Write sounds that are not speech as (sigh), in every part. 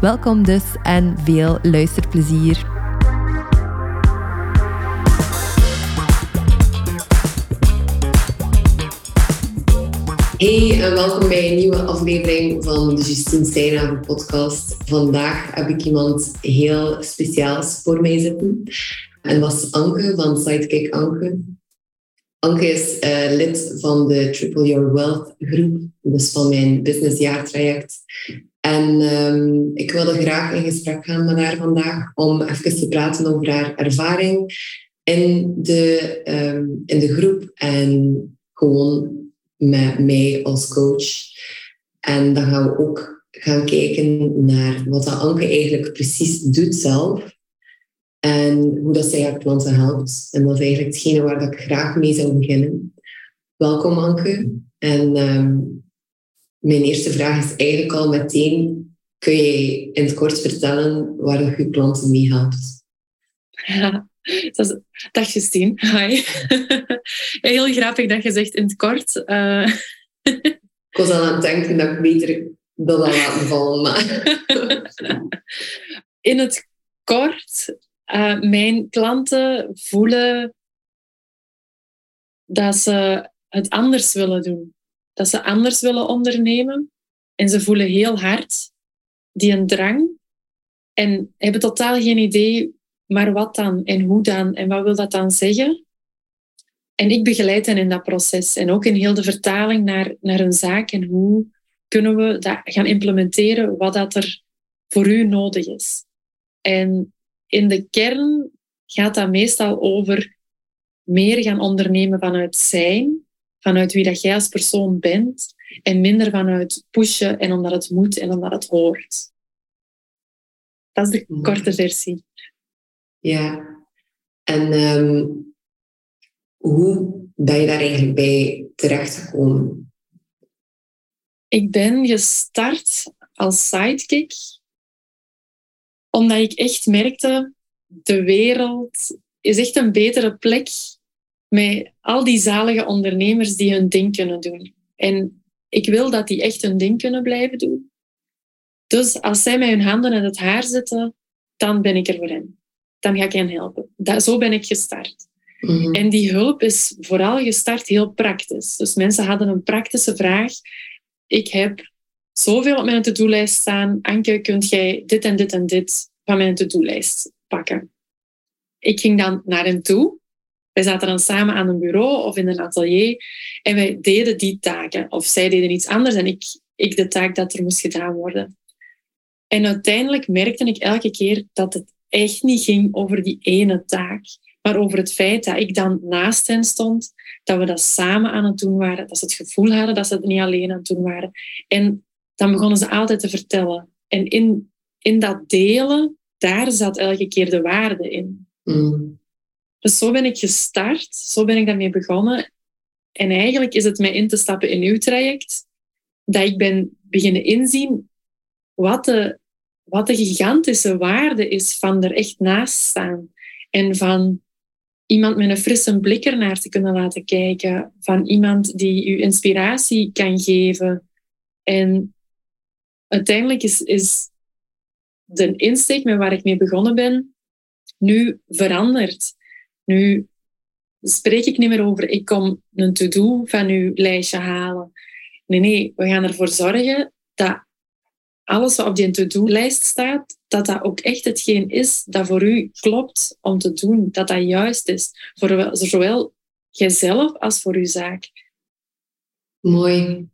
Welkom dus en veel luisterplezier. Hey en welkom bij een nieuwe aflevering van de Justine Steinhaven podcast. Vandaag heb ik iemand heel speciaals voor mij zitten. En dat is Anke van Sidekick Anke. Anke is uh, lid van de Triple Your Wealth groep, dus van mijn businessjaartraject. En um, ik wilde graag in gesprek gaan met haar vandaag om even te praten over haar ervaring in de, um, in de groep en gewoon met mij als coach. En dan gaan we ook gaan kijken naar wat Anke eigenlijk precies doet zelf. En hoe dat zij haar klanten helpt. En dat is eigenlijk hetgene waar ik graag mee zou beginnen. Welkom Anke. En um, mijn eerste vraag is eigenlijk al meteen, kun je in het kort vertellen waar je je klanten mee helpt? Ja, (laughs) dat is, dag Justine, hi. (laughs) Heel grappig dat je zegt in het kort. Uh... (laughs) ik was al aan het denken dat ik beter dat al laten vallen. Maar... in het kort, uh, mijn klanten voelen dat ze het anders willen doen dat ze anders willen ondernemen. En ze voelen heel hard die een drang en hebben totaal geen idee, maar wat dan en hoe dan en wat wil dat dan zeggen? En ik begeleid hen in dat proces en ook in heel de vertaling naar, naar een zaak en hoe kunnen we dat gaan implementeren wat dat er voor u nodig is. En in de kern gaat dat meestal over meer gaan ondernemen vanuit zijn vanuit wie dat jij als persoon bent en minder vanuit pushen en omdat het moet en omdat het hoort. Dat is de mhm. korte versie. Ja, en um, hoe ben je daar eigenlijk bij terechtgekomen? Ik ben gestart als sidekick omdat ik echt merkte, de wereld is echt een betere plek met al die zalige ondernemers die hun ding kunnen doen. En ik wil dat die echt hun ding kunnen blijven doen. Dus als zij met hun handen in het haar zitten, dan ben ik er voor hen. Dan ga ik hen helpen. Dat, zo ben ik gestart. Mhm. En die hulp is vooral gestart heel praktisch. Dus mensen hadden een praktische vraag. Ik heb zoveel op mijn to-do-lijst staan. Anke, kunt jij dit en dit en dit van mijn to-do-lijst pakken? Ik ging dan naar hen toe wij zaten dan samen aan een bureau of in een atelier en wij deden die taken. Of zij deden iets anders en ik, ik de taak dat er moest gedaan worden. En uiteindelijk merkte ik elke keer dat het echt niet ging over die ene taak, maar over het feit dat ik dan naast hen stond, dat we dat samen aan het doen waren, dat ze het gevoel hadden dat ze het niet alleen aan het doen waren. En dan begonnen ze altijd te vertellen. En in, in dat delen, daar zat elke keer de waarde in. Mm. Dus zo ben ik gestart, zo ben ik daarmee begonnen. En eigenlijk is het mij in te stappen in uw traject, dat ik ben beginnen inzien wat de, wat de gigantische waarde is van er echt naast staan. En van iemand met een frisse blik ernaar te kunnen laten kijken. Van iemand die u inspiratie kan geven. En uiteindelijk is, is de insteek met waar ik mee begonnen ben nu veranderd. Nu spreek ik niet meer over ik kom een to-do van uw lijstje halen. Nee, nee, we gaan ervoor zorgen dat alles wat op die to-do-lijst staat, dat dat ook echt hetgeen is dat voor u klopt om te doen. Dat dat juist is. Voor zowel jijzelf als voor uw zaak. Mooi.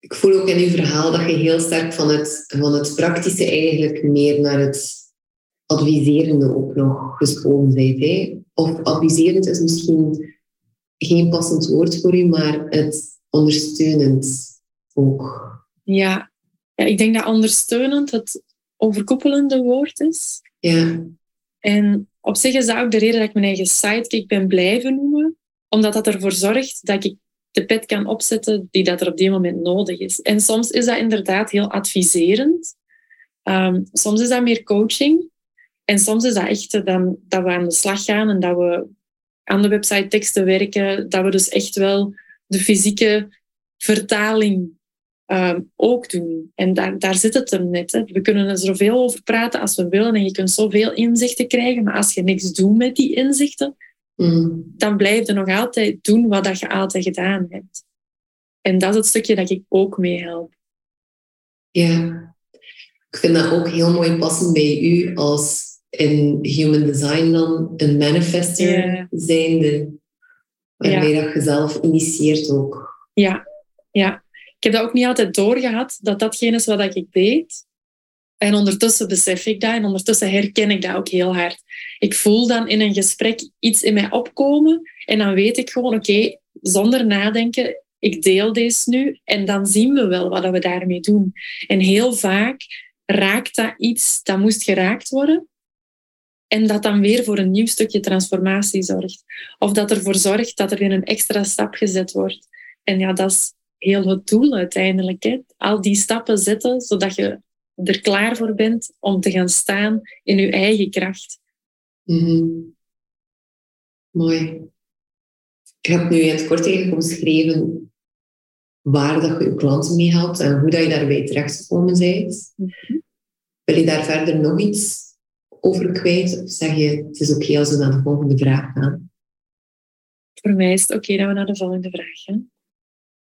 Ik voel ook in uw verhaal dat je heel sterk van het, van het praktische eigenlijk meer naar het adviserende ook nog gesproken bent. Hè? Of adviserend is misschien geen passend woord voor u, maar het ondersteunend ook. Ja, ja ik denk dat ondersteunend het overkoepelende woord is. Ja. En op zich is dat ook de reden dat ik mijn eigen sidekick ben blijven noemen. Omdat dat ervoor zorgt dat ik de pet kan opzetten die dat er op die moment nodig is. En soms is dat inderdaad heel adviserend. Ehm, soms is dat meer coaching. En soms is dat echt dan, dat we aan de slag gaan en dat we aan de website teksten werken. Dat we dus echt wel de fysieke vertaling ehm, ook doen. En daar, daar zit het er net. Hè. We kunnen er zoveel over praten als we willen en je kunt zoveel inzichten krijgen. Maar als je niks doet met die inzichten, Mm. dan blijf je nog altijd doen wat dat je altijd gedaan hebt. En dat is het stukje dat ik ook mee help. Ja. Ik vind dat ook heel mooi passen bij u als in human design dan een manifester Ja. zijnde. Waarmee dat je zelf initieert ook. Ja, ja. Ik heb dat ook niet altijd doorgehad, dat datgene is wat ik deed. En ondertussen besef ik dat en ondertussen herken ik dat ook heel hard. Ik voel dan in een gesprek iets in mij opkomen en dan weet ik gewoon, oké, zonder nadenken, ik deel deze nu en dan zien we wel wat we daarmee doen. En heel vaak raakt dat iets dat moest geraakt worden en dat dan weer voor een nieuw stukje transformatie zorgt. Of dat ervoor zorgt dat er weer een extra stap gezet wordt. En ja, dat is heel het doel uiteindelijk. Hè? Al die stappen zetten, zodat je er klaar voor bent om te gaan staan in je eigen kracht. Mhm. Mooi. Je hebt nu in het kort eigenlijk omschreven waar dat je je klanten mee helpt en hoe dat je daarbij terechtgekomen bent. Wil je daar verder nog iets over kwijt? Of zeg je, het is oké als we naar de volgende vraag gaan? Voor mij is het oké dat we naar de volgende vraag gaan.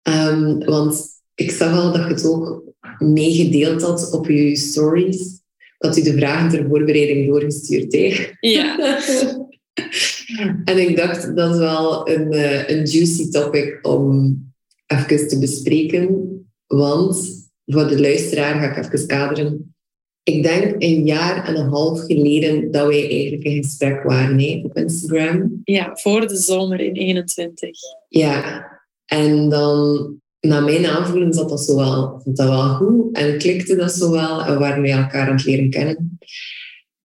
Ehm, want ik zag al dat je het ook meegedeeld had op je stories. Dat u de vragen ter voorbereiding doorgestuurd heeft. Ja. (laughs) en ik dacht, dat is wel een, eh, een juicy topic om even te bespreken. Want voor de luisteraar ga ik even kaderen. Ik denk een jaar en een half geleden dat wij eigenlijk in gesprek waren hè, op Instagram. ja, voor de zomer in 21. Ja, en dan, naar mijn aanvoelen, zat dat zo wel, zat dat wel goed en klikte dat zo wel en waren wij elkaar aan het leren kennen.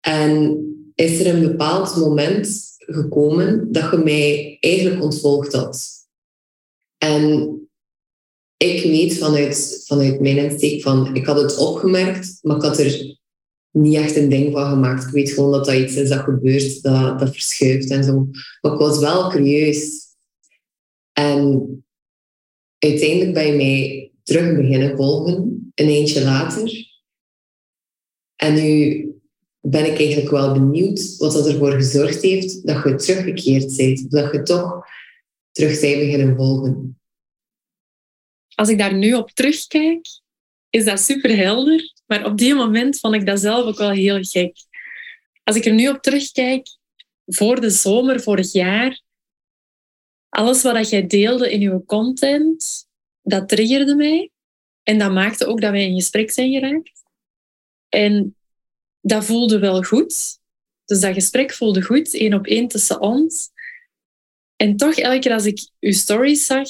En is er een bepaald moment gekomen dat je mij eigenlijk ontvolgd had. En ik weet vanuit, vanuit mijn insteek van, ik had het opgemerkt, maar ik had er niet echt een ding van gemaakt. Ik weet gewoon dat dat iets is dat gebeurt, dat, dat verschuift en zo. Maar ik was wel curieus. En uiteindelijk je mij terug beginnen volgen, een eentje later. En nu ben ik eigenlijk wel benieuwd wat dat ervoor gezorgd heeft dat je teruggekeerd bent. Dat je toch terug bent beginnen volgen. Als ik daar nu op terugkijk, is dat super helder. Maar op die moment vond ik dat zelf ook wel heel gek. Als ik er nu op terugkijk, voor de zomer vorig jaar, alles wat jij deelde in je content, dat triggerde mij. En dat maakte ook dat wij in gesprek zijn geraakt. En dat voelde wel goed. Dus dat gesprek voelde goed, één op één tussen ons. En toch, elke keer als ik uw stories zag,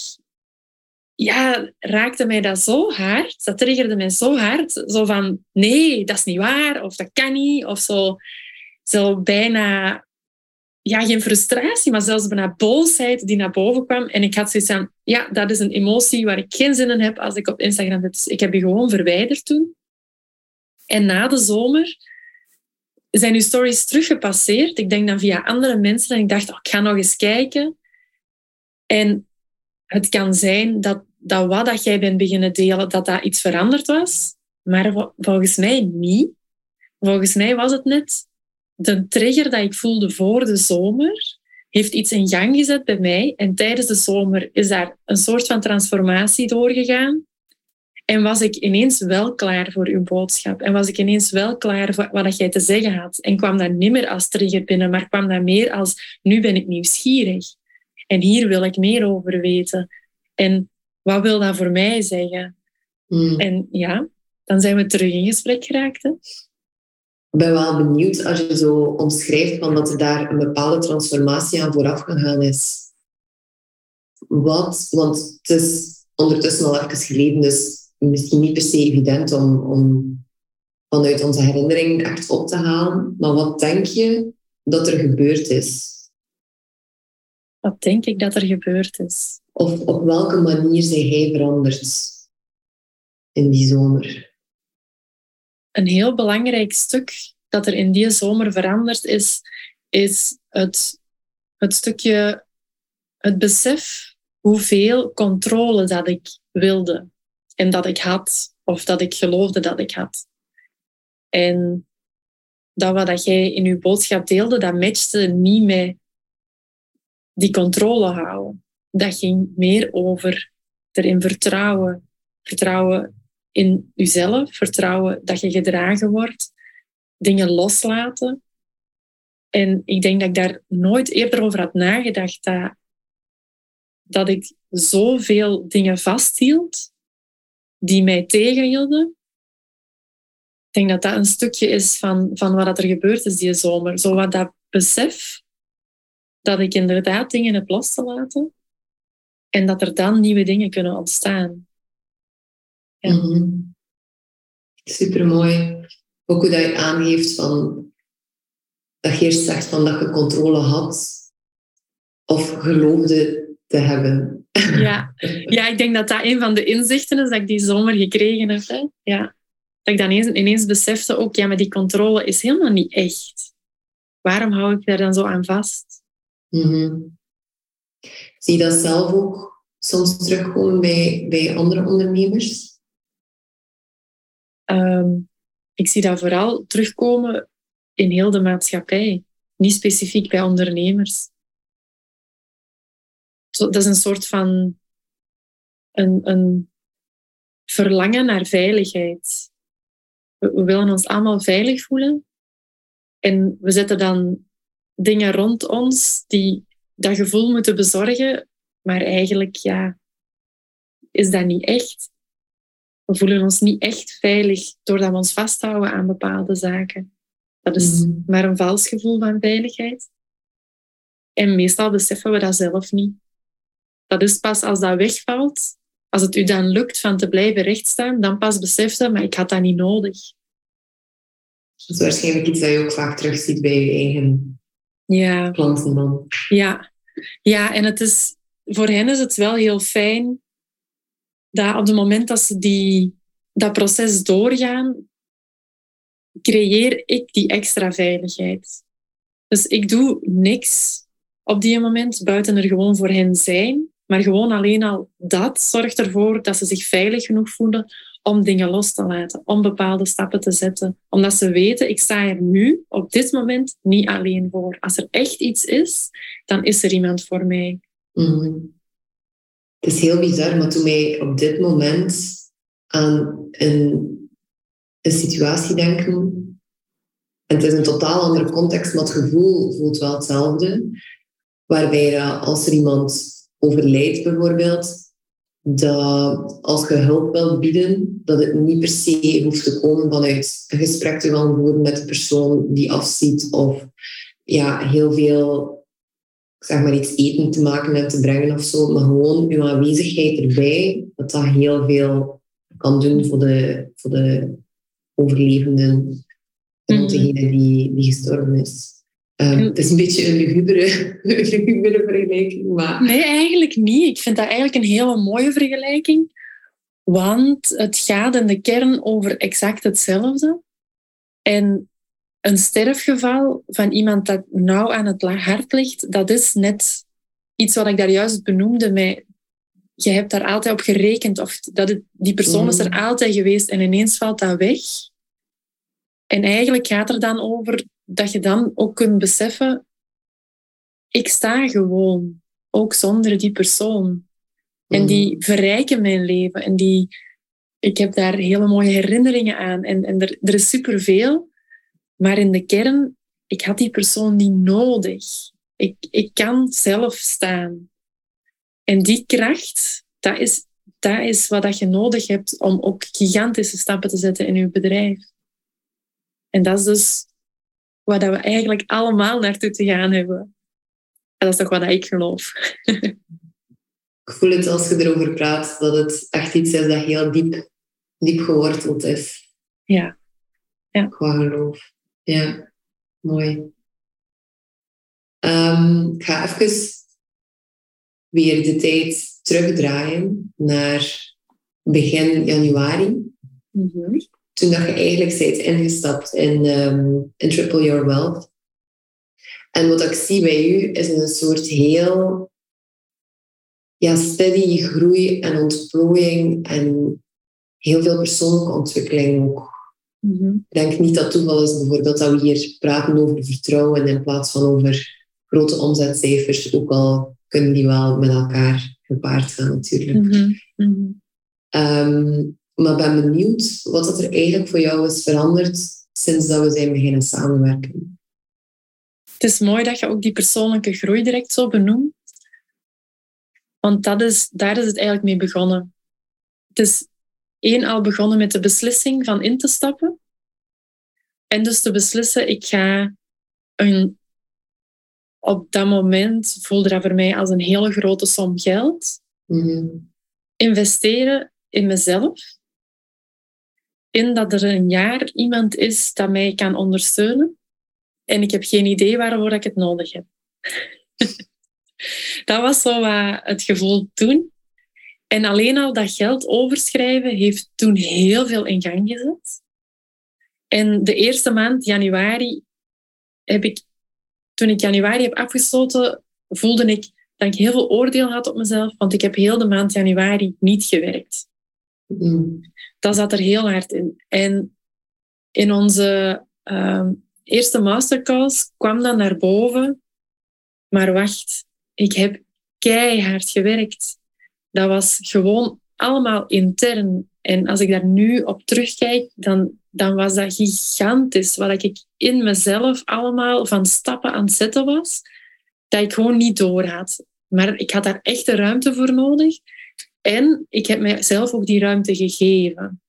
ja, raakte mij dat zo hard. Dat triggerde mij zo hard. Zo van, nee, dat is niet waar. Of dat kan niet. Of zo, zo bijna, ja, geen frustratie, maar zelfs bijna boosheid die naar boven kwam. En ik had zoiets van, ja, dat is een emotie waar ik geen zin in heb als ik op Instagram zit. Dus ik heb je gewoon verwijderd toen. En na de zomer zijn uw stories teruggepasseerd. Ik denk dan via andere mensen. En ik dacht, oh, ik ga nog eens kijken. En het kan zijn dat, dat wat dat jij bent beginnen delen, dat dat iets veranderd was. Maar vol- volgens mij niet. Volgens mij was het net de trigger dat ik voelde voor de zomer, heeft iets in gang gezet bij mij. En tijdens de zomer is daar een soort van transformatie doorgegaan. En was ik ineens wel klaar voor uw boodschap. En was ik ineens wel klaar voor wat jij te zeggen had. En kwam dat niet meer als trigger binnen, maar kwam dat meer als nu ben ik nieuwsgierig. En hier wil ik meer over weten. En wat wil dat voor mij zeggen? Hmm. En ja, dan zijn we terug in gesprek geraakt. Hè? Ik ben wel benieuwd als je zo omschrijft van dat er daar een bepaalde transformatie aan vooraf gegaan is. Wat, want het is ondertussen al even geleden, dus misschien niet per se evident om, om vanuit onze herinnering echt op te halen. Maar wat denk je dat er gebeurd is? Wat denk ik dat er gebeurd is? Of op welke manier zijn hij veranderd in die zomer? Een heel belangrijk stuk dat er in die zomer veranderd is, is het, het stukje, het besef hoeveel controle dat ik wilde en dat ik had, of dat ik geloofde dat ik had. En dat wat dat jij in je boodschap deelde, dat matchte niet met die controle houden. Dat ging meer over erin vertrouwen. Vertrouwen in jezelf, vertrouwen dat je gedragen wordt, dingen loslaten. En ik denk dat ik daar nooit eerder over had nagedacht dat, dat ik zoveel dingen vasthield die mij tegenhielden. Ik denk dat dat een stukje is van, van wat er gebeurd is die zomer. Zo wat dat besef dat ik inderdaad dingen heb los te laten en dat er dan nieuwe dingen kunnen ontstaan. Ja. Mm Supermooi. Ook hoe dat je aangeeft van dat je eerst zegt van dat je controle had of geloofde te hebben. (laughs) Ja. ja, ik denk dat dat een van de inzichten is dat ik die zomer gekregen heb. Hè. Ja. Dat ik dan ineens, ineens besefte ook, ja, maar die controle is helemaal niet echt. Waarom hou ik daar dan zo aan vast? Mm Zie je dat zelf ook soms terugkomen bij, bij andere ondernemers? Ehm, ik zie dat vooral terugkomen in heel de maatschappij, niet specifiek bij ondernemers. Dat is een soort van een, een verlangen naar veiligheid. We, we willen ons allemaal veilig voelen. En we zetten dan dingen rond ons die dat gevoel moeten bezorgen, maar eigenlijk ja, is dat niet echt. We voelen ons niet echt veilig doordat we ons vasthouden aan bepaalde zaken. Dat is mm. maar een vals gevoel van veiligheid. En meestal beseffen we dat zelf niet. Dat is pas als dat wegvalt, als het u dan lukt van te blijven rechtstaan, dan pas beseft je, maar ik had dat niet nodig. Dat is waarschijnlijk iets dat je ook vaak terugziet bij je eigen ja. Ja. ja, en het is, voor hen is het wel heel fijn dat op het moment dat ze die, dat proces doorgaan, creëer ik die extra veiligheid. Dus ik doe niks op die moment buiten er gewoon voor hen zijn. Maar gewoon alleen al dat zorgt ervoor dat ze zich veilig genoeg voelen om dingen los te laten, om bepaalde stappen te zetten. Omdat ze weten, ik sta er nu, op dit moment, niet alleen voor. Als er echt iets is, dan is er iemand voor mij. Mm Het is heel bizar, maar toen wij op dit moment aan een situatie denken. En het is een totaal andere context, maar het gevoel voelt wel hetzelfde. Waarbij als er iemand overlijdt bijvoorbeeld, dat als je hulp wilt bieden, dat het niet per se hoeft te komen vanuit een gesprek te gaan voeren met de persoon die afziet of ja, heel veel zeg maar iets eten te maken en te brengen of zo, maar gewoon uw aanwezigheid erbij, dat dat heel veel kan doen voor de, voor de overlevenden van mm. degene die, die gestorven is. Um, het is een beetje een lugubere, lugubere (laughs) vergelijking. Maar... Nee, eigenlijk niet. Ik vind dat eigenlijk een hele mooie vergelijking. Want het gaat in de kern over exact hetzelfde. En een sterfgeval van iemand dat nauw aan het hart ligt, dat is net iets wat ik daar juist benoemde met je hebt daar altijd op gerekend of dat het, die persoon is er mm. altijd geweest en ineens valt dat weg. En eigenlijk gaat er dan over dat je dan ook kunt beseffen, ik sta gewoon, ook zonder die persoon. En die mm. verrijken mijn leven. En die, ik heb daar hele mooie herinneringen aan. En, en er, er is superveel. Maar in de kern, ik had die persoon niet nodig. Ik, ik kan zelf staan. En die kracht, dat is, dat is wat je nodig hebt om ook gigantische stappen te zetten in je bedrijf. En dat is dus waar we eigenlijk allemaal naartoe te gaan hebben. En dat is toch wat ik geloof. ik voel het als je erover praat, dat het echt iets is dat heel diep, diep geworteld is. Ja. Ja. Qua geloof. Ja, mooi. Ehm, ik ga even weer de tijd terugdraaien naar begin januari. Mhm. Toen dat je eigenlijk bent ingestapt in, ehm, in Triple Your Wealth. En wat ik zie bij u is een soort heel ja, steady groei en ontplooiing en heel veel persoonlijke ontwikkeling ook. Mhm. Ik denk niet dat toeval is bijvoorbeeld dat we hier praten over vertrouwen in plaats van over grote omzetcijfers, ook al kunnen die wel met elkaar gepaard gaan natuurlijk. Ehm, maar ik ben benieuwd wat dat er eigenlijk voor jou is veranderd sinds dat we zijn beginnen samenwerken. Het is mooi dat je ook die persoonlijke groei direct zo benoemt. Want dat is, daar is het eigenlijk mee begonnen. Het is één al begonnen met de beslissing van in te stappen. En dus te beslissen, ik ga een... Op dat moment voelde dat voor mij als een hele grote som geld. Mhm. Investeren in mezelf. In dat er een jaar iemand is dat mij kan ondersteunen. En ik heb geen idee waarvoor ik het nodig heb. (laughs) dat was zo wat het gevoel toen. En alleen al dat geld overschrijven heeft toen heel veel in gang gezet. En de eerste maand, januari, heb ik, toen ik januari heb afgesloten, voelde ik dat ik heel veel oordeel had op mezelf, want ik heb heel de maand januari niet gewerkt. Mhm. Dat zat er heel hard in. En in onze ehm, eerste masterclass kwam dat naar boven. Maar wacht, ik heb keihard gewerkt. Dat was gewoon allemaal intern. En als ik daar nu op terugkijk, dan, dan was dat gigantisch. Wat ik in mezelf allemaal van stappen aan het zetten was, dat ik gewoon niet door had. Maar ik had daar echt de ruimte voor nodig. En ik heb mijzelf ook die ruimte gegeven.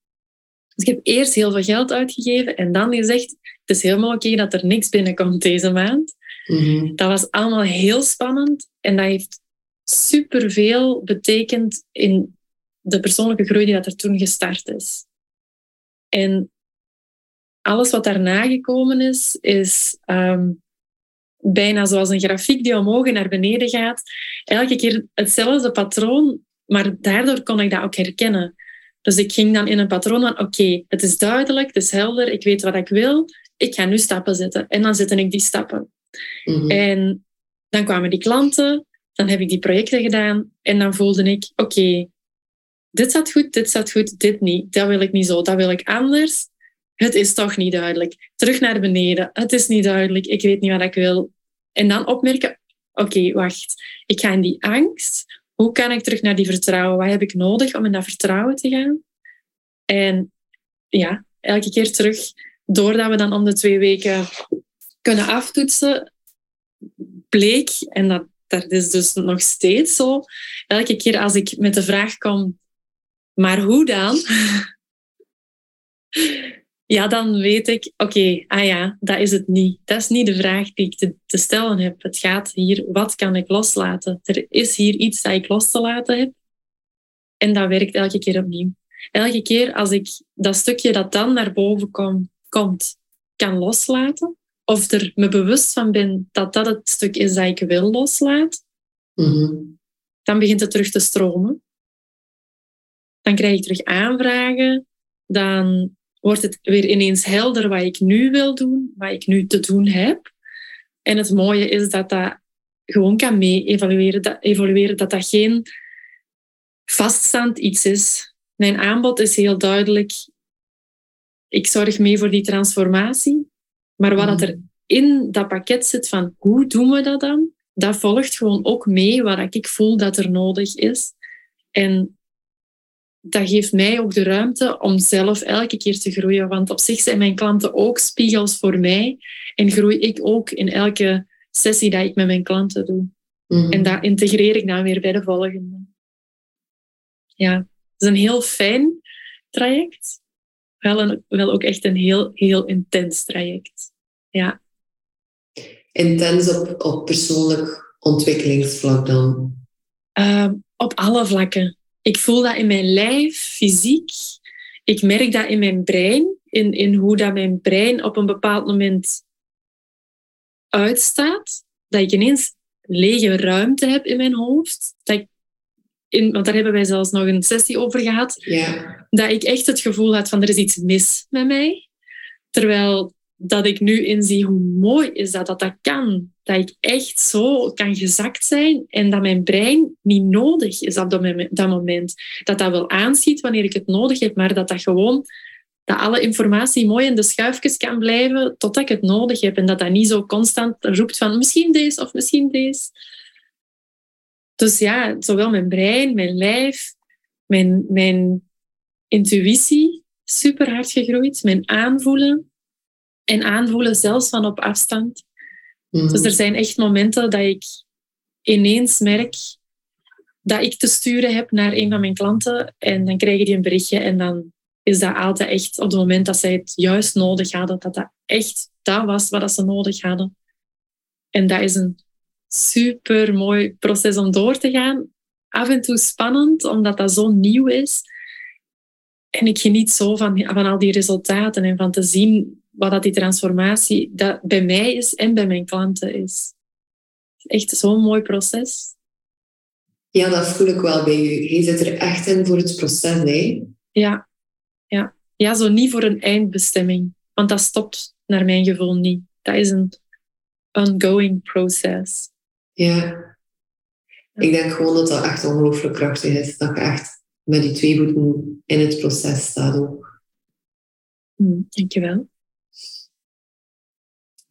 Dus ik heb eerst heel veel geld uitgegeven en dan gezegd, het is helemaal oké dat er niks binnenkomt deze maand. Mhm. Dat was allemaal heel spannend en dat heeft superveel betekend in de persoonlijke groei die dat er toen gestart is. En alles wat daarna gekomen is, is ehm, bijna zoals een grafiek die omhoog en naar beneden gaat. Elke keer hetzelfde patroon, maar daardoor kon ik dat ook herkennen. Dus ik ging dan in een patroon van, oké, het is duidelijk, het is helder, ik weet wat ik wil, ik ga nu stappen zetten. En dan zette ik die stappen. Mhm. En dan kwamen die klanten, dan heb ik die projecten gedaan en dan voelde ik, oké, dit zat goed, dit zat goed, dit niet. Dat wil ik niet zo, dat wil ik anders. Het is toch niet duidelijk. Terug naar beneden, het is niet duidelijk, ik weet niet wat ik wil. En dan opmerken, oké, wacht, ik ga in die angst. Hoe kan ik terug naar die vertrouwen? Wat heb ik nodig om in dat vertrouwen te gaan? En ja, elke keer terug, doordat we dan om de twee weken kunnen aftoetsen, bleek, en dat, dat is dus nog steeds zo, elke keer als ik met de vraag kom, maar hoe dan? Ja, dan weet ik, oké, ah ja, dat is het niet. Dat is niet de vraag die ik te, te stellen heb. Het gaat hier, wat kan ik loslaten? Er is hier iets dat ik los te laten heb. En dat werkt elke keer opnieuw. Elke keer als ik dat stukje dat dan naar boven kom, komt, kan loslaten, of er me bewust van ben dat dat het stuk is dat ik wil loslaten, Mhm. dan begint het terug te stromen. Dan krijg ik terug aanvragen. Dan wordt het weer ineens helder wat ik nu wil doen, wat ik nu te doen heb. En het mooie is dat dat gewoon kan mee evalueren. Dat, evalueren, dat dat geen vaststaand iets is. Mijn aanbod is heel duidelijk. Ik zorg mee voor die transformatie. Maar wat er in dat pakket zit van hoe doen we dat dan, dat volgt gewoon ook mee wat ik voel dat er nodig is. En dat geeft mij ook de ruimte om zelf elke keer te groeien. Want op zich zijn mijn klanten ook spiegels voor mij. En groei ik ook in elke sessie dat ik met mijn klanten doe. Mhm. En dat integreer ik dan weer bij de volgende. Ja, het is een heel fijn traject. Wel, een, wel ook echt een heel, heel intens traject. Ja. Intens op, op persoonlijk ontwikkelingsvlak dan. Uh, op alle vlakken. Ik voel dat in mijn lijf, fysiek. Ik merk dat in mijn brein. in, in hoe dat mijn brein op een bepaald moment uitstaat. Dat ik ineens lege ruimte heb in mijn hoofd. Dat ik in, want daar hebben wij zelfs nog een sessie over gehad. Ja. Dat ik echt het gevoel had van er is iets mis met mij. Terwijl dat ik nu inzie hoe mooi is dat dat dat kan. Dat ik echt zo kan gezakt zijn en dat mijn brein niet nodig is op dat moment. Dat dat wel aanschiet wanneer ik het nodig heb, maar dat dat gewoon dat alle informatie mooi in de schuifjes kan blijven totdat ik het nodig heb. En dat dat niet zo constant roept van misschien deze of misschien deze. Dus ja, zowel mijn brein, mijn lijf, mijn, mijn intuïtie super hard gegroeid. Mijn aanvoelen. En aanvoelen zelfs van op afstand. Mhm. Dus er zijn echt momenten dat ik ineens merk dat ik te sturen heb naar een van mijn klanten. En dan krijgen die een berichtje en dan is dat altijd echt op het moment dat zij het juist nodig hadden, dat dat echt dat was wat ze nodig hadden. En dat is een super mooi proces om door te gaan. Af en toe spannend, omdat dat zo nieuw is. En ik geniet zo van, van al die resultaten en van te zien wat dat die transformatie dat bij mij is en bij mijn klanten is. Echt zo'n mooi proces. Ja, dat voel ik wel bij u. Je zit er echt in voor het proces, hè? Ja, ja. ja zo niet voor een eindbestemming. Want dat stopt naar mijn gevoel niet. Dat is een ongoing proces. Ja. Ik denk gewoon dat dat echt ongelooflijk krachtig is. Dat je echt met die twee voeten in het proces staat ook. Hm, dankjewel.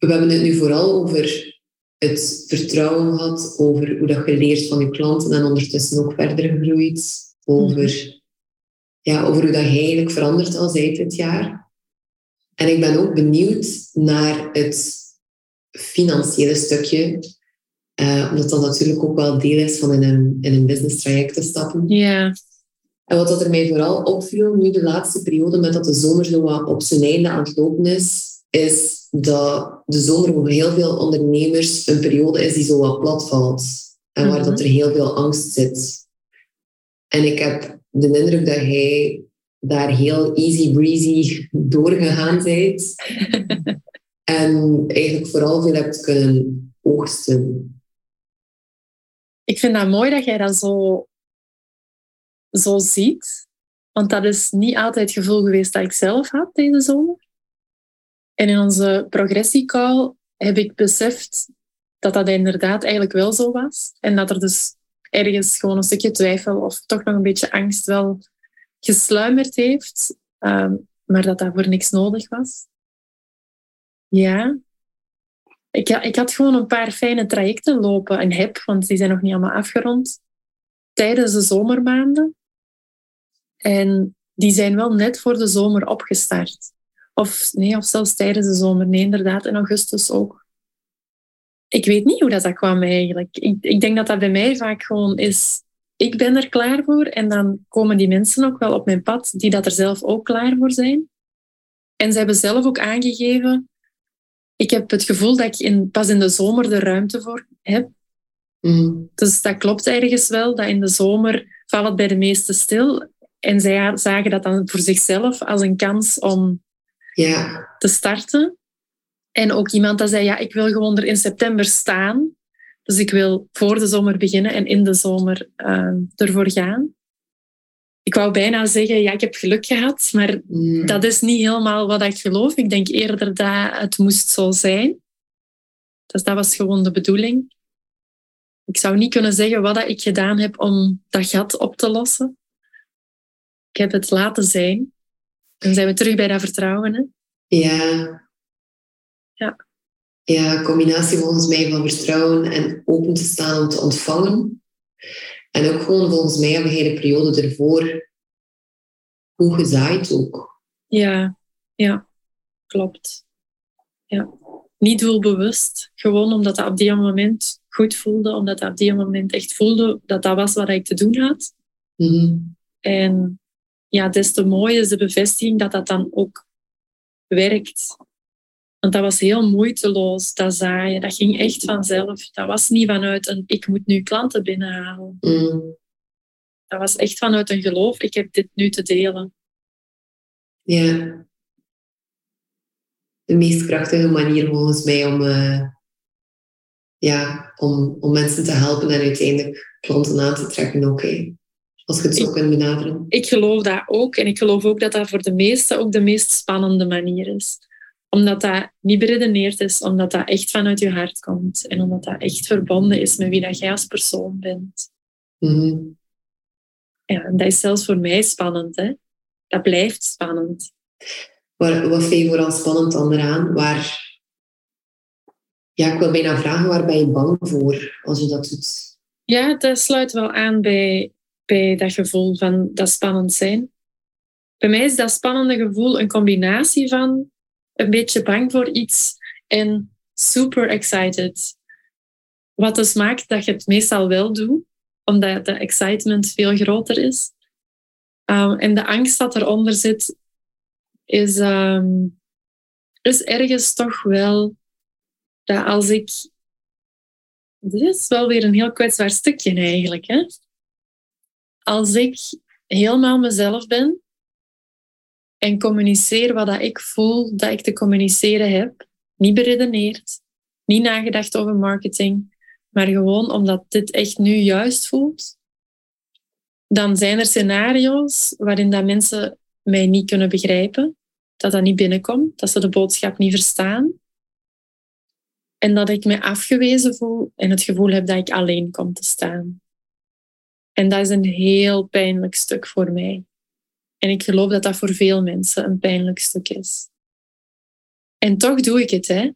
We hebben het nu vooral over het vertrouwen gehad, over hoe dat je leert van je klanten en ondertussen ook verder gegroeid. Over, ja, over hoe dat je eigenlijk verandert al seit dit jaar. En ik ben ook benieuwd naar het financiële stukje. Uh, omdat dat natuurlijk ook wel deel is van in een, in een business traject te stappen. Ja. En wat dat er mij vooral opviel, nu de laatste periode, met dat de zomer zo wat op zijn einde aan het lopen is, is dat de zomer voor heel veel ondernemers een periode is die zo wat plat valt. En waar dat er heel veel angst zit. En ik heb de indruk dat jij daar heel easy breezy doorgegaan bent. (laughs) en eigenlijk vooral veel hebt kunnen oogsten. Ik vind dat mooi dat jij dat zo, zo ziet. Want dat is niet altijd het gevoel geweest dat ik zelf had deze zomer. En in onze progressiecall heb ik beseft dat dat inderdaad eigenlijk wel zo was. En dat er dus ergens gewoon een stukje twijfel of toch nog een beetje angst wel gesluimerd heeft. Um, maar dat dat voor niks nodig was. Ja. Ik, ik had gewoon een paar fijne trajecten lopen en heb, want die zijn nog niet allemaal afgerond, tijdens de zomermaanden. En die zijn wel net voor de zomer opgestart. Of nee, of zelfs tijdens de zomer. Nee, inderdaad, in augustus ook. Ik weet niet hoe dat, dat kwam eigenlijk. Ik, ik denk dat dat bij mij vaak gewoon is... Ik ben er klaar voor en dan komen die mensen ook wel op mijn pad die dat er zelf ook klaar voor zijn. En ze hebben zelf ook aangegeven... Ik heb het gevoel dat ik in, pas in de zomer de ruimte voor heb. Mm. Dus dat klopt ergens wel, dat in de zomer valt het bij de meesten stil. En zij zagen dat dan voor zichzelf als een kans om ja. te starten. En ook iemand dat zei, ja, ik wil gewoon er in september staan. Dus ik wil voor de zomer beginnen en in de zomer uh, ervoor gaan. Ik wou bijna zeggen, ja, ik heb geluk gehad, maar Mm. dat is niet helemaal wat ik geloof. Ik denk eerder dat het moest zo zijn. Dus dat was gewoon de bedoeling. Ik zou niet kunnen zeggen wat ik gedaan heb om dat gat op te lossen. Ik heb het laten zijn. Dan zijn we terug bij dat vertrouwen. Hè? Ja. Ja. Ja, combinatie volgens mij van vertrouwen en open te staan om te ontvangen. En ook gewoon volgens mij hebben we de periode ervoor goed gezaaid ook. Ja, ja, klopt. Ja. Niet doelbewust, gewoon omdat dat op die moment goed voelde, omdat dat op die moment echt voelde dat dat was wat ik te doen had. Mhm. En ja, des te mooier is de bevestiging dat dat dan ook werkt. Want dat was heel moeiteloos, dat zaaien. Dat ging echt vanzelf. Dat was niet vanuit een ik moet nu klanten binnenhalen. Mm. Dat was echt vanuit een geloof, ik heb dit nu te delen. Ja. de meest krachtige manier volgens mij om, uh, ja, om, om mensen te helpen en uiteindelijk klanten aan te trekken ook. Als je het zo kunt benaderen. Ik geloof dat ook. En ik geloof ook dat dat voor de meesten ook de meest spannende manier is. Omdat dat niet beredeneerd is, omdat dat echt vanuit je hart komt. En omdat dat echt verbonden is met wie dat jij als persoon bent. Mm Ja, en dat is zelfs voor mij spannend. Hè? Dat blijft spannend. Wat, wat vind je vooral spannend onderaan? Waar, ja, ik wil bijna vragen, waar ben je bang voor als je dat doet? Ja, dat sluit wel aan bij, bij dat gevoel van dat spannend zijn. Bij mij is dat spannende gevoel een combinatie van een beetje bang voor iets en super excited. Wat dus maakt dat je het meestal wel doet, omdat de excitement veel groter is. Um, en de angst dat eronder zit, is, um, is ergens toch wel dat als ik. Dit is wel weer een heel kwetsbaar stukje eigenlijk. Hè? Als ik helemaal mezelf ben en communiceer wat dat ik voel dat ik te communiceren heb, niet beredeneerd, niet nagedacht over marketing, maar gewoon omdat dit echt nu juist voelt, dan zijn er scenario's waarin dat mensen mij niet kunnen begrijpen, dat dat niet binnenkomt, dat ze de boodschap niet verstaan. En dat ik me afgewezen voel en het gevoel heb dat ik alleen kom te staan. En dat is een heel pijnlijk stuk voor mij. En ik geloof dat dat voor veel mensen een pijnlijk stuk is. En toch doe ik het, hè?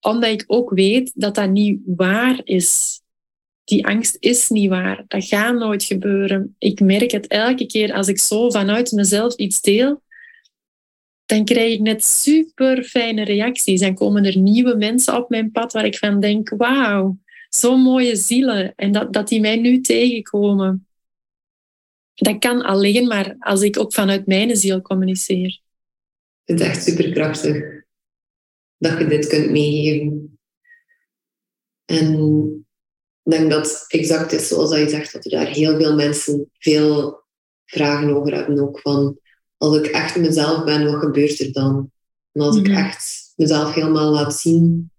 omdat ik ook weet dat dat niet waar is. Die angst is niet waar. Dat gaat nooit gebeuren. Ik merk het elke keer als ik zo vanuit mezelf iets deel, dan krijg ik net super fijne reacties. En komen er nieuwe mensen op mijn pad waar ik van denk, wauw, zo'n mooie zielen. En dat, dat die mij nu tegenkomen. Dat kan alleen maar als ik ook vanuit mijn ziel communiceer. Ik vind het echt superkrachtig dat je dit kunt meegeven. En ik denk dat het exact is zoals je zegt, dat er daar heel veel mensen veel vragen over hebben. Ook van, als ik echt mezelf ben, wat gebeurt er dan? En als ik mhm. echt mezelf helemaal laat zien.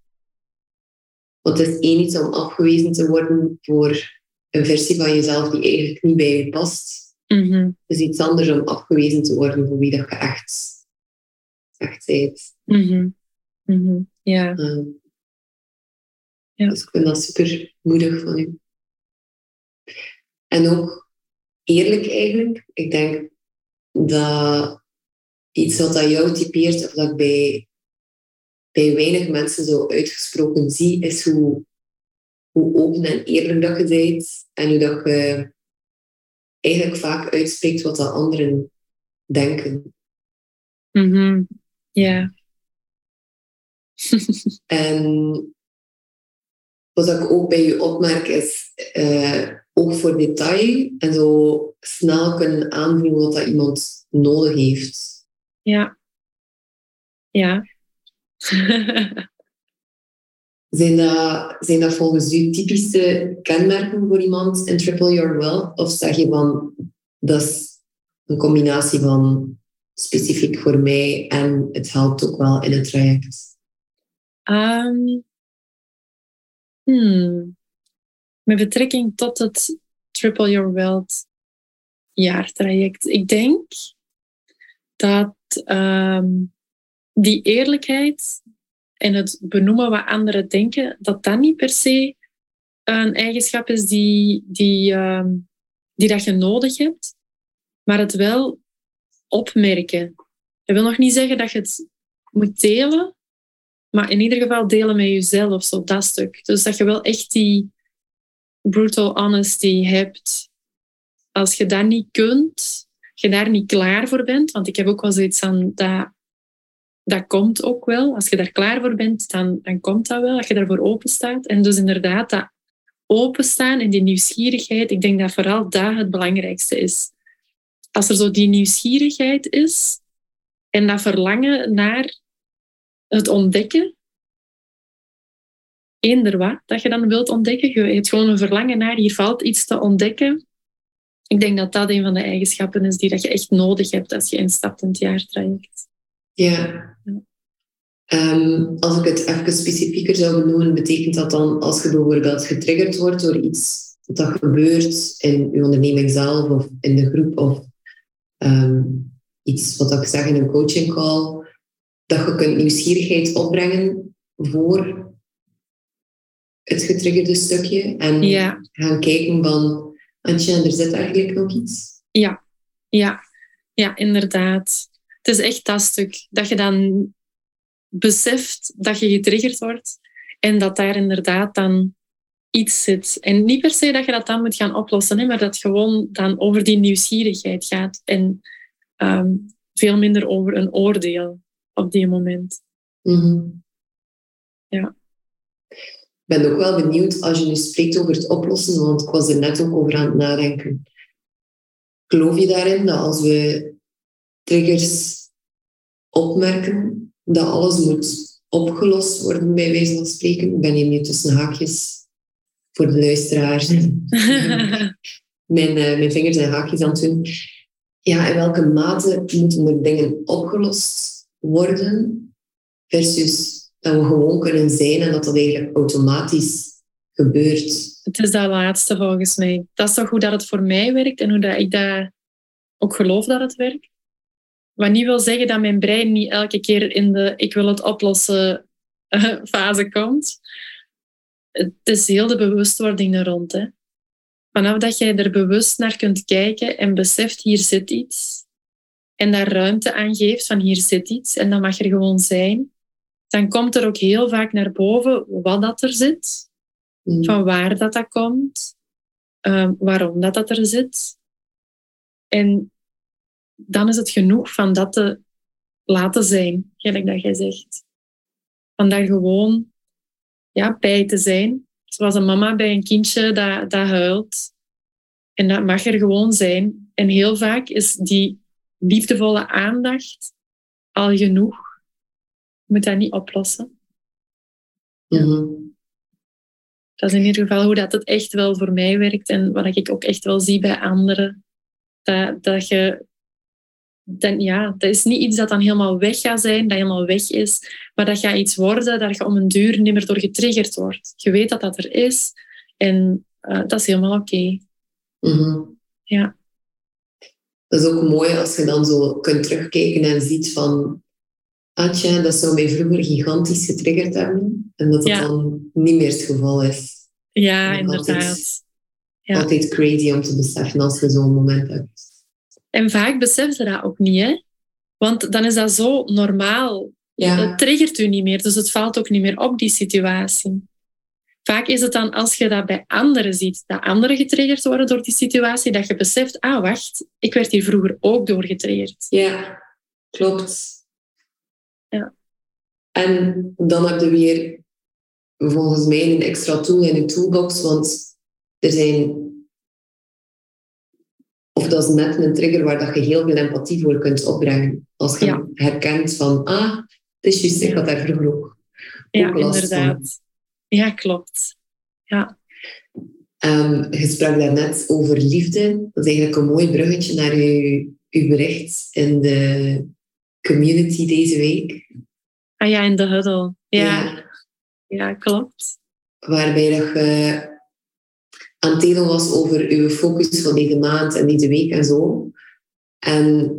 Want het is één iets om afgewezen te worden voor een versie van jezelf die eigenlijk niet bij je past. Mm Het is iets anders om afgewezen te worden voor wie dat je echt, echt bent. Mm Ja. Ehm, ja. Dus ik vind dat super moedig van u. En ook eerlijk eigenlijk. Ik denk dat iets wat dat jou typeert, of dat ik bij, bij weinig mensen zo uitgesproken zie, is hoe, hoe open en eerlijk dat je bent. En hoe dat je eigenlijk vaak uitspreekt wat dat anderen denken. Mhm. Ja. (laughs) en wat ik ook bij je opmerk is uh, oog voor detail en zo snel kunnen aanvoelen wat dat iemand nodig heeft. Ja. Ja. (laughs) zijn, dat, volgens u typische kenmerken voor iemand in Triple Your Wealth? Of zeg je van, dat is een combinatie van specifiek voor mij en het helpt ook wel in het traject? Um, Hmm. Met betrekking tot het Triple Your Wealth jaartraject. Ik denk dat um, die eerlijkheid en het benoemen wat anderen denken, dat dat niet per se een eigenschap is die, die, um, die dat je nodig hebt, maar het wel opmerken. Dat wil nog niet zeggen dat je het moet delen, maar in ieder geval delen met jezelf, zo dat stuk. Dus dat je wel echt die brutal honesty hebt. Als je dat niet kunt, je daar niet klaar voor bent, want ik heb ook wel zoiets aan dat, dat komt ook wel. Als je daar klaar voor bent, dan, dan komt dat wel, als je daarvoor open staat. En dus inderdaad, dat openstaan en die nieuwsgierigheid, ik denk dat vooral dat het belangrijkste is. Als er zo die nieuwsgierigheid is en dat verlangen naar het ontdekken. Eender wat dat je dan wilt ontdekken. Je hebt gewoon een verlangen naar, hier valt iets te ontdekken. Ik denk dat dat een van de eigenschappen is die dat je echt nodig hebt als je instapt in het jaartraject. Ja. Ehm, als ik het even specifieker zou benoemen, betekent dat dan als je bijvoorbeeld getriggerd wordt door iets dat gebeurt in je onderneming zelf of in de groep of ehm, iets wat ik zeg in een coaching call, dat je kunt nieuwsgierigheid opbrengen voor het getriggerde stukje en gaan kijken van, Antje, er zit eigenlijk nog iets. Ja, ja, ja, inderdaad. Het is echt dat stuk dat je dan beseft dat je getriggerd wordt en dat daar inderdaad dan iets zit. En niet per se dat je dat dan moet gaan oplossen, hè, maar dat gewoon dan over die nieuwsgierigheid gaat en ehm, veel minder over een oordeel op die moment. Mhm. Ja. Ik ben ook wel benieuwd als je nu spreekt over het oplossen, want ik was er net ook over aan het nadenken. Geloof je daarin dat als we triggers opmerken, dat alles moet opgelost worden, bij wijze van spreken? Ik ben hier nu tussen haakjes voor de luisteraars. (laughs) mijn, uh, mijn vingers en haakjes aan het doen. Ja, in welke mate moeten er dingen opgelost worden versus dat we gewoon kunnen zijn en dat dat eigenlijk automatisch gebeurt. Het is dat laatste volgens mij. Dat is toch hoe dat het voor mij werkt en hoe dat ik dat ook geloof dat het werkt. Wat niet wil zeggen dat mijn brein niet elke keer in de ik wil het oplossen eh, fase komt. Het is heel de bewustwording er rond. Hè. Vanaf dat jij er bewust naar kunt kijken en beseft hier zit iets en daar ruimte aan geeft van hier zit iets en dat mag er gewoon zijn, dan komt er ook heel vaak naar boven wat dat er zit, mm. van waar dat, dat komt, um, waarom dat, dat er zit. En dan is het genoeg van dat te laten zijn, gelijk dat jij zegt. Van daar gewoon ja, bij te zijn. Zoals een mama bij een kindje dat, dat huilt. En dat mag er gewoon zijn. En heel vaak is die liefdevolle aandacht al genoeg moet dat niet oplossen. Mhm. Dat is in ieder geval hoe dat het echt wel voor mij werkt en wat ik ook echt wel zie bij anderen. Dat, dat je dan, ja, dat is niet iets dat dan helemaal weg gaat zijn, dat helemaal weg is, maar dat gaat iets worden dat je om een duur niet meer door getriggerd wordt. Je weet dat dat er is en uh, dat is helemaal oké. Mhm. Ja. Dat is ook mooi als je dan zo kunt terugkijken en ziet van Atja, dat zou mij vroeger gigantisch getriggerd hebben. En dat dat dan niet meer het geval is. Ja, inderdaad. Altijd, ja. altijd crazy om te beseffen als je zo'n moment hebt. En vaak besef je dat ook niet, hè? Want dan is dat zo normaal. Ja. Dat triggert u niet meer, dus het valt ook niet meer op, die situatie. Vaak is het dan als je dat bij anderen ziet, dat anderen getriggerd worden door die situatie, dat je beseft, ah wacht, ik werd hier vroeger ook door getriggerd. Ja, klopt. Ja. En dan heb je weer volgens mij een extra tool in de toolbox, want er zijn... Of dat is net een trigger waar dat je heel veel empathie voor kunt opbrengen. Als je herkent van, ah, het is juist, ik had daar vroeger ook, Ja, inderdaad. Ja, klopt. Ja. Um, je sprak daarnet over liefde. Dat is eigenlijk een mooi bruggetje naar uw, uw bericht in de community deze week. Ah ja, in de huddle. Ja, ja. klopt. Waarbij dat je aan het delen was over uw focus van deze maand en deze week en zo. En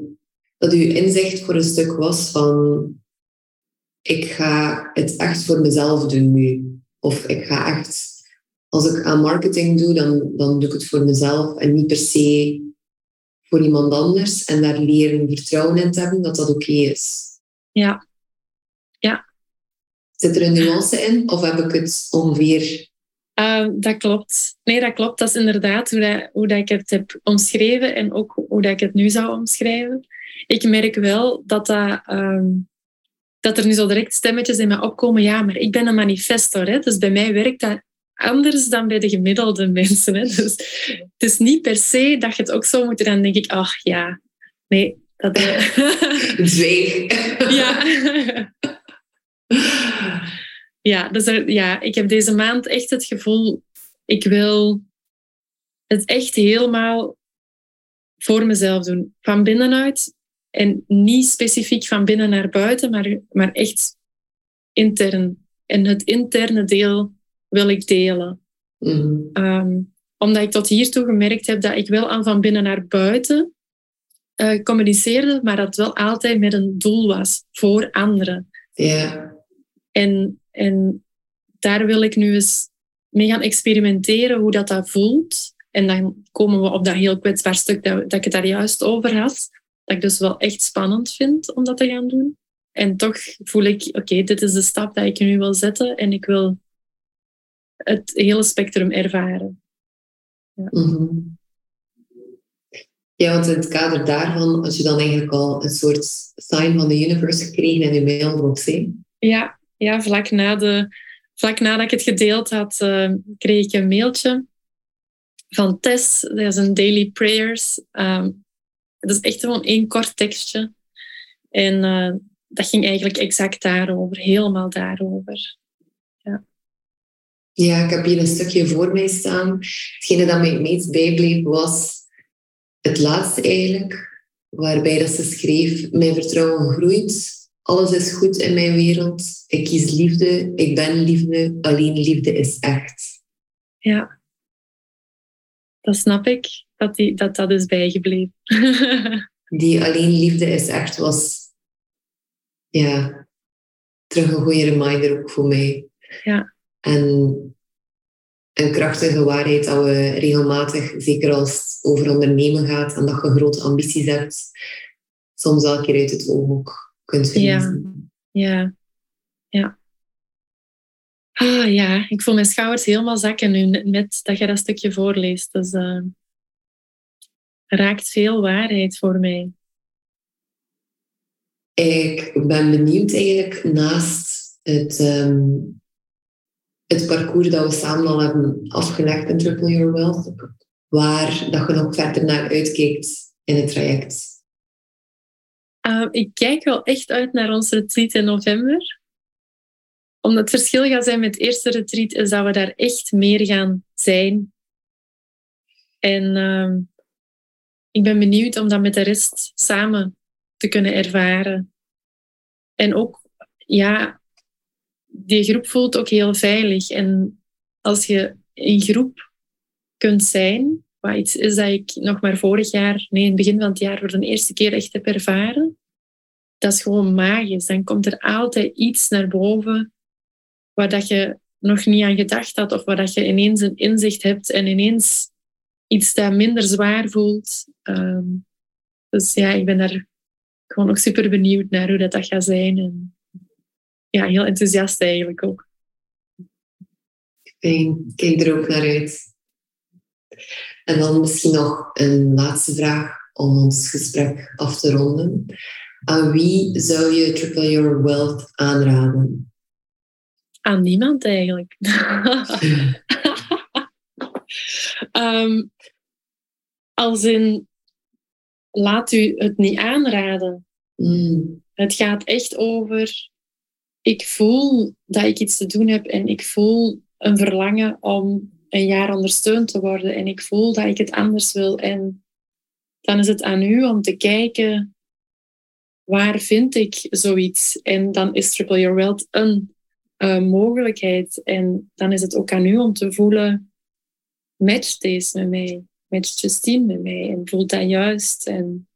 dat uw inzicht voor een stuk was van ik ga het echt voor mezelf doen nu. Of ik ga echt, als ik aan marketing doe, dan, dan doe ik het voor mezelf en niet per se voor iemand anders. En daar leren vertrouwen in te hebben dat dat oké is. Ja. Ja. Zit er een nuance in of heb ik het ongeveer uh, dat klopt. Nee, dat klopt. Dat is inderdaad hoe, dat, hoe dat ik het heb omschreven en ook hoe dat ik het nu zou omschrijven. Ik merk wel dat, dat, uh, dat er nu zo direct stemmetjes in me opkomen. Ja, maar ik ben een manifestor. Hè? Dus bij mij werkt dat anders dan bij de gemiddelde mensen. Hè? Dus het is niet per se dat je het ook zo moet. Dan denk ik, ach ja, nee. Dat, Zweeg. (laughs) ja. (laughs) ja, dus er, ja, ik heb deze maand echt het gevoel, ik wil het echt helemaal voor mezelf doen. Van binnenuit en niet specifiek van binnen naar buiten, maar, maar echt intern. En het interne deel wil ik delen. Mhm. Ehm, omdat ik tot hiertoe gemerkt heb dat ik wel aan van binnen naar buiten eh, communiceerde, maar dat wel altijd met een doel was voor anderen. Ja. En, en daar wil ik nu eens mee gaan experimenteren hoe dat, dat voelt. En dan komen we op dat heel kwetsbaar stuk dat, dat ik het daar juist over had. Dat ik dus wel echt spannend vind om dat te gaan doen. En toch voel ik, oké, dit is de stap dat ik nu wil zetten en ik wil het hele spectrum ervaren. Mhm. Ja, want in het kader daarvan, als je dan eigenlijk al een soort sign van de universe gekregen in je mailbox, hè? Ja, ja vlak, na de, vlak nadat ik het gedeeld had, uh, kreeg ik een mailtje van Tess. Dat is een daily prayers. Um, het is echt gewoon één kort tekstje. En uh, dat ging eigenlijk exact daarover, helemaal daarover. Ja. ja, ik heb hier een stukje voor mij staan. Hetgene dat mij het meest bijbleef was het laatste eigenlijk, waarbij dat ze schreef, mijn vertrouwen groeit, alles is goed in mijn wereld, ik kies liefde, ik ben liefde, alleen liefde is echt. Ja, dat snap ik, dat die, dat, dat is bijgebleven. (laughs) die alleen liefde is echt was, ja, terug een goede reminder ook voor mij. Ja. En een krachtige waarheid dat we regelmatig, zeker als het over ondernemen gaat en dat je grote ambities hebt, soms elke keer uit het oog ook kunt verliezen. Ja, ja. ja. Ah ja, ik voel mijn schouders helemaal zakken nu met dat je dat stukje voorleest. Dus uh, raakt veel waarheid voor mij. Ik ben benieuwd eigenlijk naast het, um, het parcours dat we samen al hebben afgelegd in Triple Your Wealth, waar dat je nog verder naar uitkijkt in het traject. Uh, ik kijk wel echt uit naar ons retreat in november omdat het verschil gaat zijn met het eerste retreat, is dat we daar echt meer gaan zijn. En uh, ik ben benieuwd om dat met de rest samen te kunnen ervaren. En ook, ja, die groep voelt ook heel veilig. En als je in groep kunt zijn, wat iets is dat ik nog maar vorig jaar, nee, in het begin van het jaar, voor de eerste keer echt heb ervaren, dat is gewoon magisch. Dan komt er altijd iets naar boven waar dat je nog niet aan gedacht had of waar dat je ineens een inzicht hebt en ineens iets dat minder zwaar voelt. Um, dus ja, ik ben daar gewoon nog super benieuwd naar hoe dat, dat gaat zijn. En ja, heel enthousiast eigenlijk ook. Fijn, kijk er ook naar uit. En dan misschien nog een laatste vraag om ons gesprek af te ronden. Aan wie zou je Triple Your Wealth aanraden? Aan niemand eigenlijk. um, (laughs) als in, laat u het niet aanraden. Mm. Het gaat echt over, ik voel dat ik iets te doen heb en ik voel een verlangen om een jaar ondersteund te worden en ik voel dat ik het anders wil. En dan is het aan u om te kijken, waar vind ik zoiets? En dan is Triple Your Wealth een uh, mogelijkheid. En dan is het ook aan u om te voelen, matcht deze met mij? Matcht Justine met mij? En voelt dat juist? En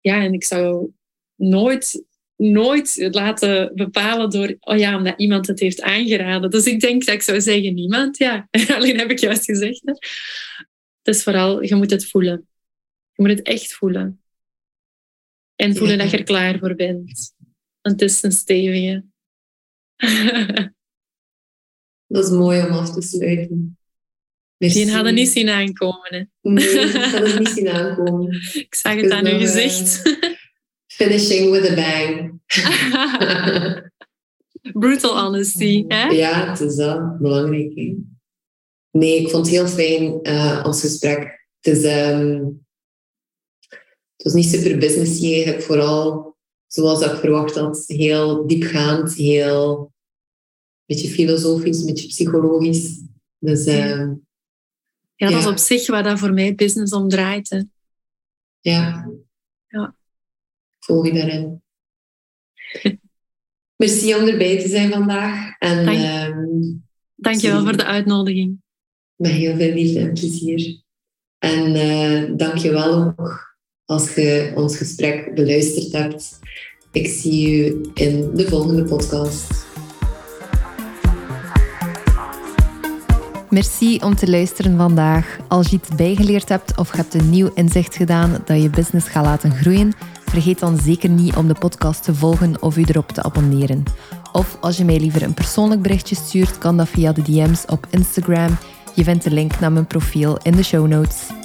ja, en ik zou nooit, nooit laten bepalen door, oh ja, omdat iemand het heeft aangeraden. Dus ik denk dat ik zou zeggen, niemand, ja. (laughs) Alleen heb ik juist gezegd. Hè. Dus vooral, je moet het voelen. Je moet het echt voelen. En voelen dat je er klaar voor bent. Want het is een stevige. (laughs) dat is mooi om af te sluiten. Merci. Die hadden niet zien aankomen. Hè? Nee, ik had het niet zien aankomen. (laughs) Ik zag het aan uw gezicht. Uh, finishing with a bang. (laughs) Brutal honesty, hè? Ja, het is dat. Belangrijk. Hè? Nee, ik vond het heel fijn, uh, ons gesprek. Het, is, um, het was niet super businessy eigenlijk, vooral zoals ik verwacht had. Heel diepgaand, heel beetje filosofisch, een beetje psychologisch. Dus, uh, ja, dat is op zich waar dat voor mij business om draait. Hè. Ja. Volg je daarin. (laughs) Merci om erbij te zijn vandaag. En, Dank, um, Dankjewel voor de uitnodiging. Met heel veel liefde en plezier. En uh, dank je wel ook als je ons gesprek beluisterd hebt. Ik zie u in de volgende podcast. Merci om te luisteren vandaag. Als je iets bijgeleerd hebt of je hebt een nieuw inzicht gedaan dat je business gaat laten groeien, vergeet dan zeker niet om de podcast te volgen of u erop te abonneren. Of als je mij liever een persoonlijk berichtje stuurt, kan dat via de DM's op Instagram. Je vindt de link naar mijn profiel in de show notes.